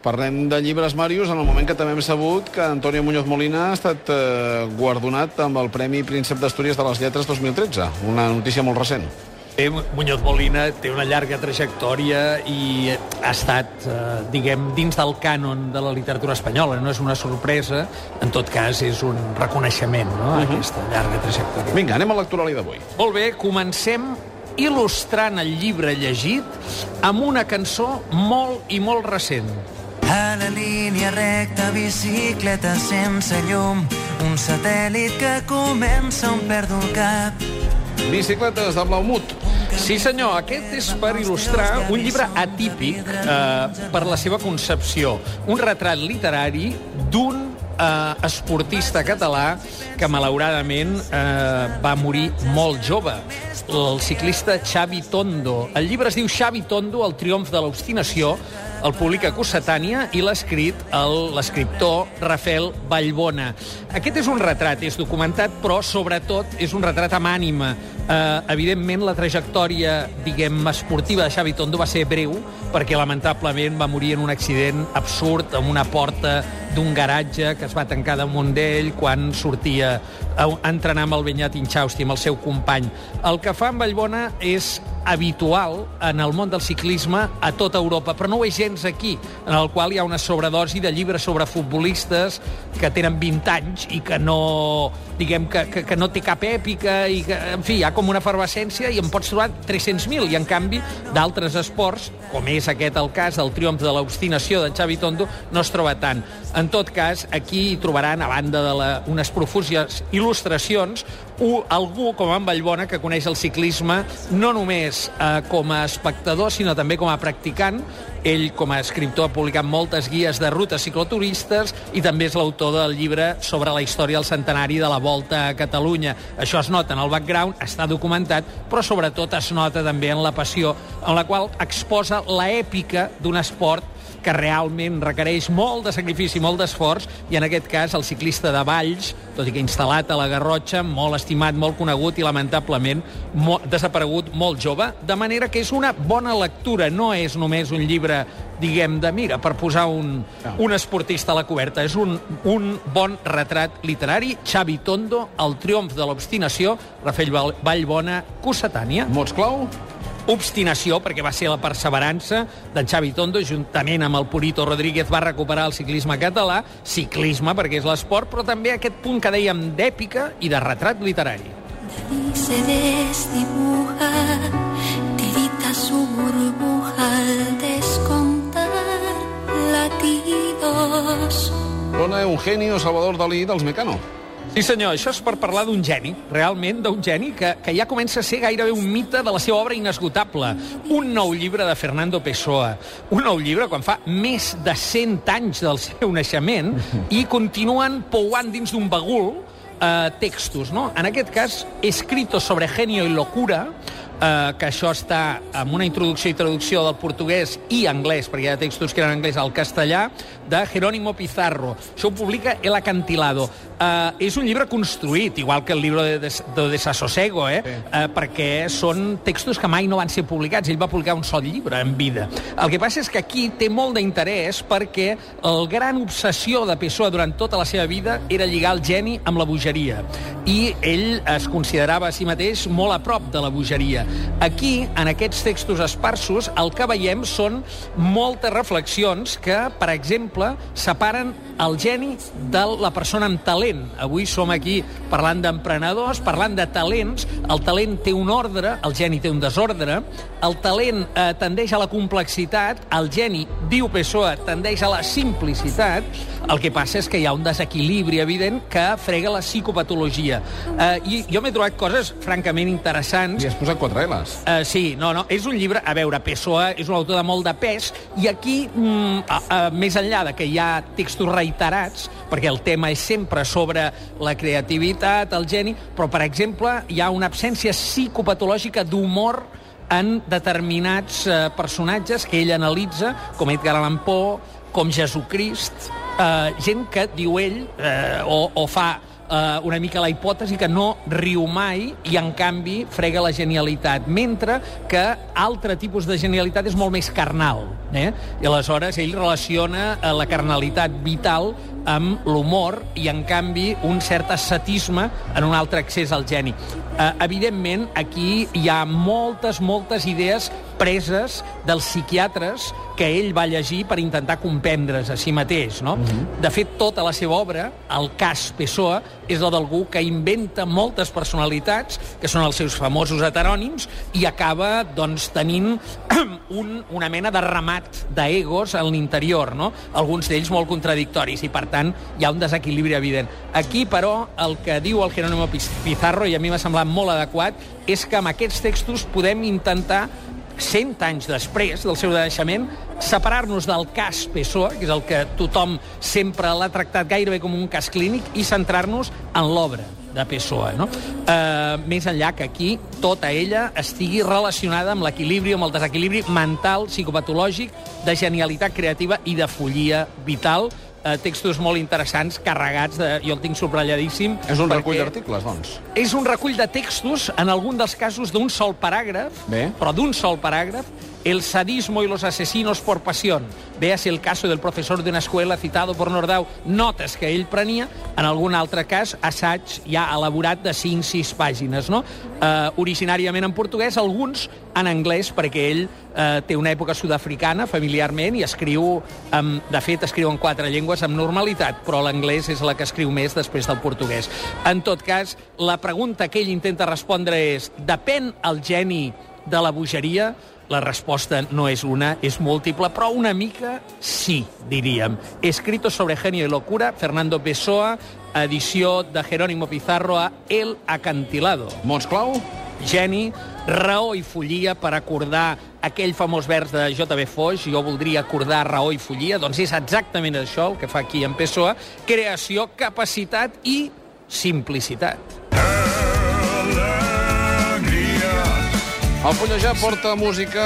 Parlem de llibres, Màrius, en el moment que també hem sabut que Antonio Muñoz Molina ha estat eh, guardonat amb el Premi Príncep d'Astúries de les Lletres 2013. Una notícia molt recent. Bé, Muñoz Molina té una llarga trajectòria i ha estat, eh, diguem, dins del cànon de la literatura espanyola. No és una sorpresa, en tot cas és un reconeixement, no?, a aquesta llarga trajectòria. Vinga, anem a l'actuali d'avui. Molt bé, comencem il·lustrant el llibre llegit amb una cançó molt i molt recent. A la línia recta, bicicleta sense llum, un satèl·lit que comença on perdo el cap. Bicicletes de blau mut. Sí, senyor, aquest és per il·lustrar un llibre atípic eh, per la seva concepció. Un retrat literari d'un eh, esportista català que malauradament eh, va morir molt jove, el ciclista Xavi Tondo. El llibre es diu Xavi Tondo, el triomf de l'obstinació, el publica Cossetània i l'ha escrit l'escriptor Rafael Vallbona. Aquest és un retrat, és documentat, però sobretot és un retrat amb ànima. Eh, evidentment, la trajectòria, diguem, esportiva de Xavi Tondo va ser breu, perquè lamentablement va morir en un accident absurd amb una porta d'un garatge que es va tancar damunt d'ell quan sortia a entrenar amb el Benyat Inchausti, amb el seu company. El que fa amb Vallbona és habitual en el món del ciclisme a tota Europa, però no ho és gens aquí, en el qual hi ha una sobredosi de llibres sobre futbolistes que tenen 20 anys i que no, diguem, que, que, que no té cap èpica i que, en fi, hi ha com una efervescència i en pots trobar 300.000 i en canvi d'altres esports, com és aquest el cas del triomf de l'obstinació de Xavi Tondo, no es troba tant. En tot cas, aquí hi trobaran, a banda de la, unes profuses il·lustracions, un, algú com en Vallbona que coneix el ciclisme no només eh, com a espectador, sinó també com a practicant. Ell, com a escriptor, ha publicat moltes guies de rutes cicloturistes i també és l'autor del llibre sobre la història del centenari de la Volta a Catalunya. Això es nota en el background, està documentat, però sobretot es nota també en la passió, en la qual exposa la èpica d'un esport que realment requereix molt de sacrifici, molt d'esforç, i en aquest cas el ciclista de Valls, tot i que instal·lat a la Garrotxa, molt estimat, molt conegut i lamentablement molt, desaparegut molt jove, de manera que és una bona lectura, no és només un llibre diguem, de mira, per posar un, un esportista a la coberta. És un, un bon retrat literari. Xavi Tondo, el triomf de l'obstinació, Rafael Vallbona, Cossetània. Mots clau? Obstinació, perquè va ser la perseverança d'en Xavi Tondo, juntament amb el Purito Rodríguez, va recuperar el ciclisme català, ciclisme, perquè és l'esport, però també aquest punt que dèiem d'èpica i de retrat literari. Se desdibuja, tirita su burbuja al descontar latidos. Dona Eugenio Salvador Dalí dels Mecano. Sí, senyor, això és per parlar d'un geni, realment d'un geni que, que ja comença a ser gairebé un mite de la seva obra inesgotable. Un nou llibre de Fernando Pessoa. Un nou llibre quan fa més de 100 anys del seu naixement i continuen pouant dins d'un bagul eh, textos, no? En aquest cas, escrito sobre genio i locura, eh, que això està amb una introducció i traducció del portuguès i anglès, perquè hi ha textos que eren anglès al castellà, de Jerónimo Pizarro. Això ho publica El Acantilado. Uh, és un llibre construït, igual que el llibre de, de, de Desasosego, eh? Sí. Uh, perquè són textos que mai no van ser publicats. Ell va publicar un sol llibre en vida. El que passa és que aquí té molt d'interès perquè el gran obsessió de Pessoa durant tota la seva vida era lligar el geni amb la bogeria. I ell es considerava a si mateix molt a prop de la bogeria. Aquí, en aquests textos esparsos, el que veiem són moltes reflexions que, per exemple, separen el geni de la persona amb talent. Avui som aquí parlant d'emprenedors, parlant de talents. El talent té un ordre, el geni té un desordre. El talent eh, tendeix a la complexitat, el geni, diu Pessoa, tendeix a la simplicitat. El que passa és que hi ha un desequilibri evident que frega la psicopatologia. Eh, I jo m'he trobat coses francament interessants. I has posat quatre L's. Uh, sí, no, no, és un llibre, a veure, Pessoa és un autor de molt de pes, i aquí, mm, a, a, més enllà de que hi ha textos reiterats, perquè el tema és sempre sobre la creativitat, el geni, però, per exemple, hi ha una absència psicopatològica d'humor en determinats eh, personatges que ell analitza, com Edgar Allan Poe, com Jesucrist, eh, gent que, diu ell, eh, o, o fa eh, una mica la hipòtesi que no riu mai i, en canvi, frega la genialitat, mentre que altre tipus de genialitat és molt més carnal. Eh? I aleshores ell relaciona eh, la carnalitat vital amb l'humor i, en canvi, un cert ascetisme en un altre accés al geni. Eh, evidentment, aquí hi ha moltes, moltes idees preses dels psiquiatres que ell va llegir per intentar comprendre's a si mateix. No? Uh -huh. De fet, tota la seva obra, el cas Pessoa, és la d'algú que inventa moltes personalitats, que són els seus famosos heterònims, i acaba doncs, tenint un, una mena de ramat d'egos en l'interior, no? alguns d'ells molt contradictoris, i per tant hi ha un desequilibri evident. Aquí, però, el que diu el Jerónimo Pizarro, i a mi m'ha semblat molt adequat, és que amb aquests textos podem intentar 100 anys després del seu deixament, separar-nos del cas Pessoa, que és el que tothom sempre l'ha tractat gairebé com un cas clínic, i centrar-nos en l'obra de Pessoa. No? Uh, més enllà que aquí tota ella estigui relacionada amb l'equilibri, amb el desequilibri mental, psicopatològic, de genialitat creativa i de follia vital, eh, textos molt interessants, carregats de... Jo el tinc subratlladíssim. És un recull d'articles, doncs? És un recull de textos, en algun dels casos d'un sol paràgraf, Bé. però d'un sol paràgraf, el sadismo y los asesinos por pasión. Véase el caso del profesor de una escuela citado por Nordau, notes que ell prenia, en algun altre cas, assaig ja elaborat de 5-6 pàgines, no? Eh, originàriament en portuguès, alguns en anglès, perquè ell eh, té una època sud-africana, familiarment, i escriu, amb, de fet, escriu en quatre llengües amb normalitat, però l'anglès és la que escriu més després del portuguès. En tot cas, la pregunta que ell intenta respondre és, depèn el geni de la bogeria? La resposta no és una, és múltiple, però una mica sí, diríem. Escrito sobre genio y locura, Fernando Pessoa, edició de Jerónimo Pizarro a El Acantilado. Mots clau? Geni, raó i follia per acordar aquell famós vers de J.B. Foix, jo voldria acordar raó i follia, doncs és exactament això el que fa aquí en Pessoa, creació, capacitat i simplicitat. El fullejar porta música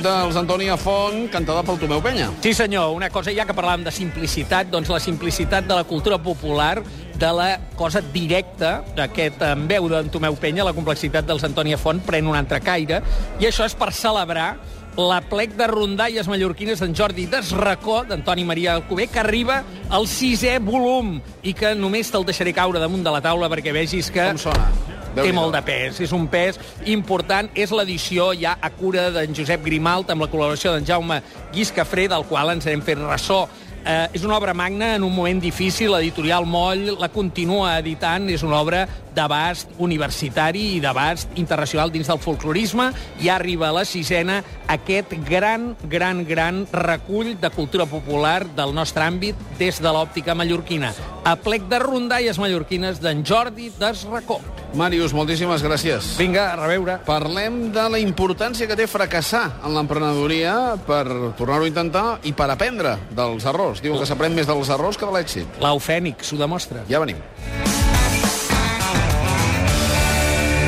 dels Antònia Font, cantada pel Tomeu Penya. Sí, senyor, una cosa ja que parlàvem de simplicitat, doncs la simplicitat de la cultura popular, de la cosa directa d'aquest en veu d'en Tomeu Penya, la complexitat dels Antònia Font pren un altre caire, i això és per celebrar la plec de rondalles mallorquines d'en Jordi Desracó, d'Antoni Maria Alcover, que arriba al sisè volum i que només te'l deixaré caure damunt de la taula perquè vegis que... Com sona? Té molt de pes, és un pes important. És l'edició ja a cura d'en Josep Grimalt, amb la col·laboració d'en Jaume Guiscafré, del qual ens hem fet ressò. Eh, és una obra magna en un moment difícil, l'editorial Moll la continua editant, és una obra d'abast universitari i d'abast internacional dins del folclorisme, i arriba a la sisena aquest gran, gran, gran recull de cultura popular del nostre àmbit des de l'òptica mallorquina. A plec de rondalles mallorquines d'en Jordi Desracó. Màrius, moltíssimes gràcies. Vinga, a reveure. Parlem de la importància que té fracassar en l'emprenedoria per tornar-ho a intentar i per aprendre dels errors. Diuen que s'aprèn més dels errors que de l'èxit. L'Eufènix ho demostra. Ja venim.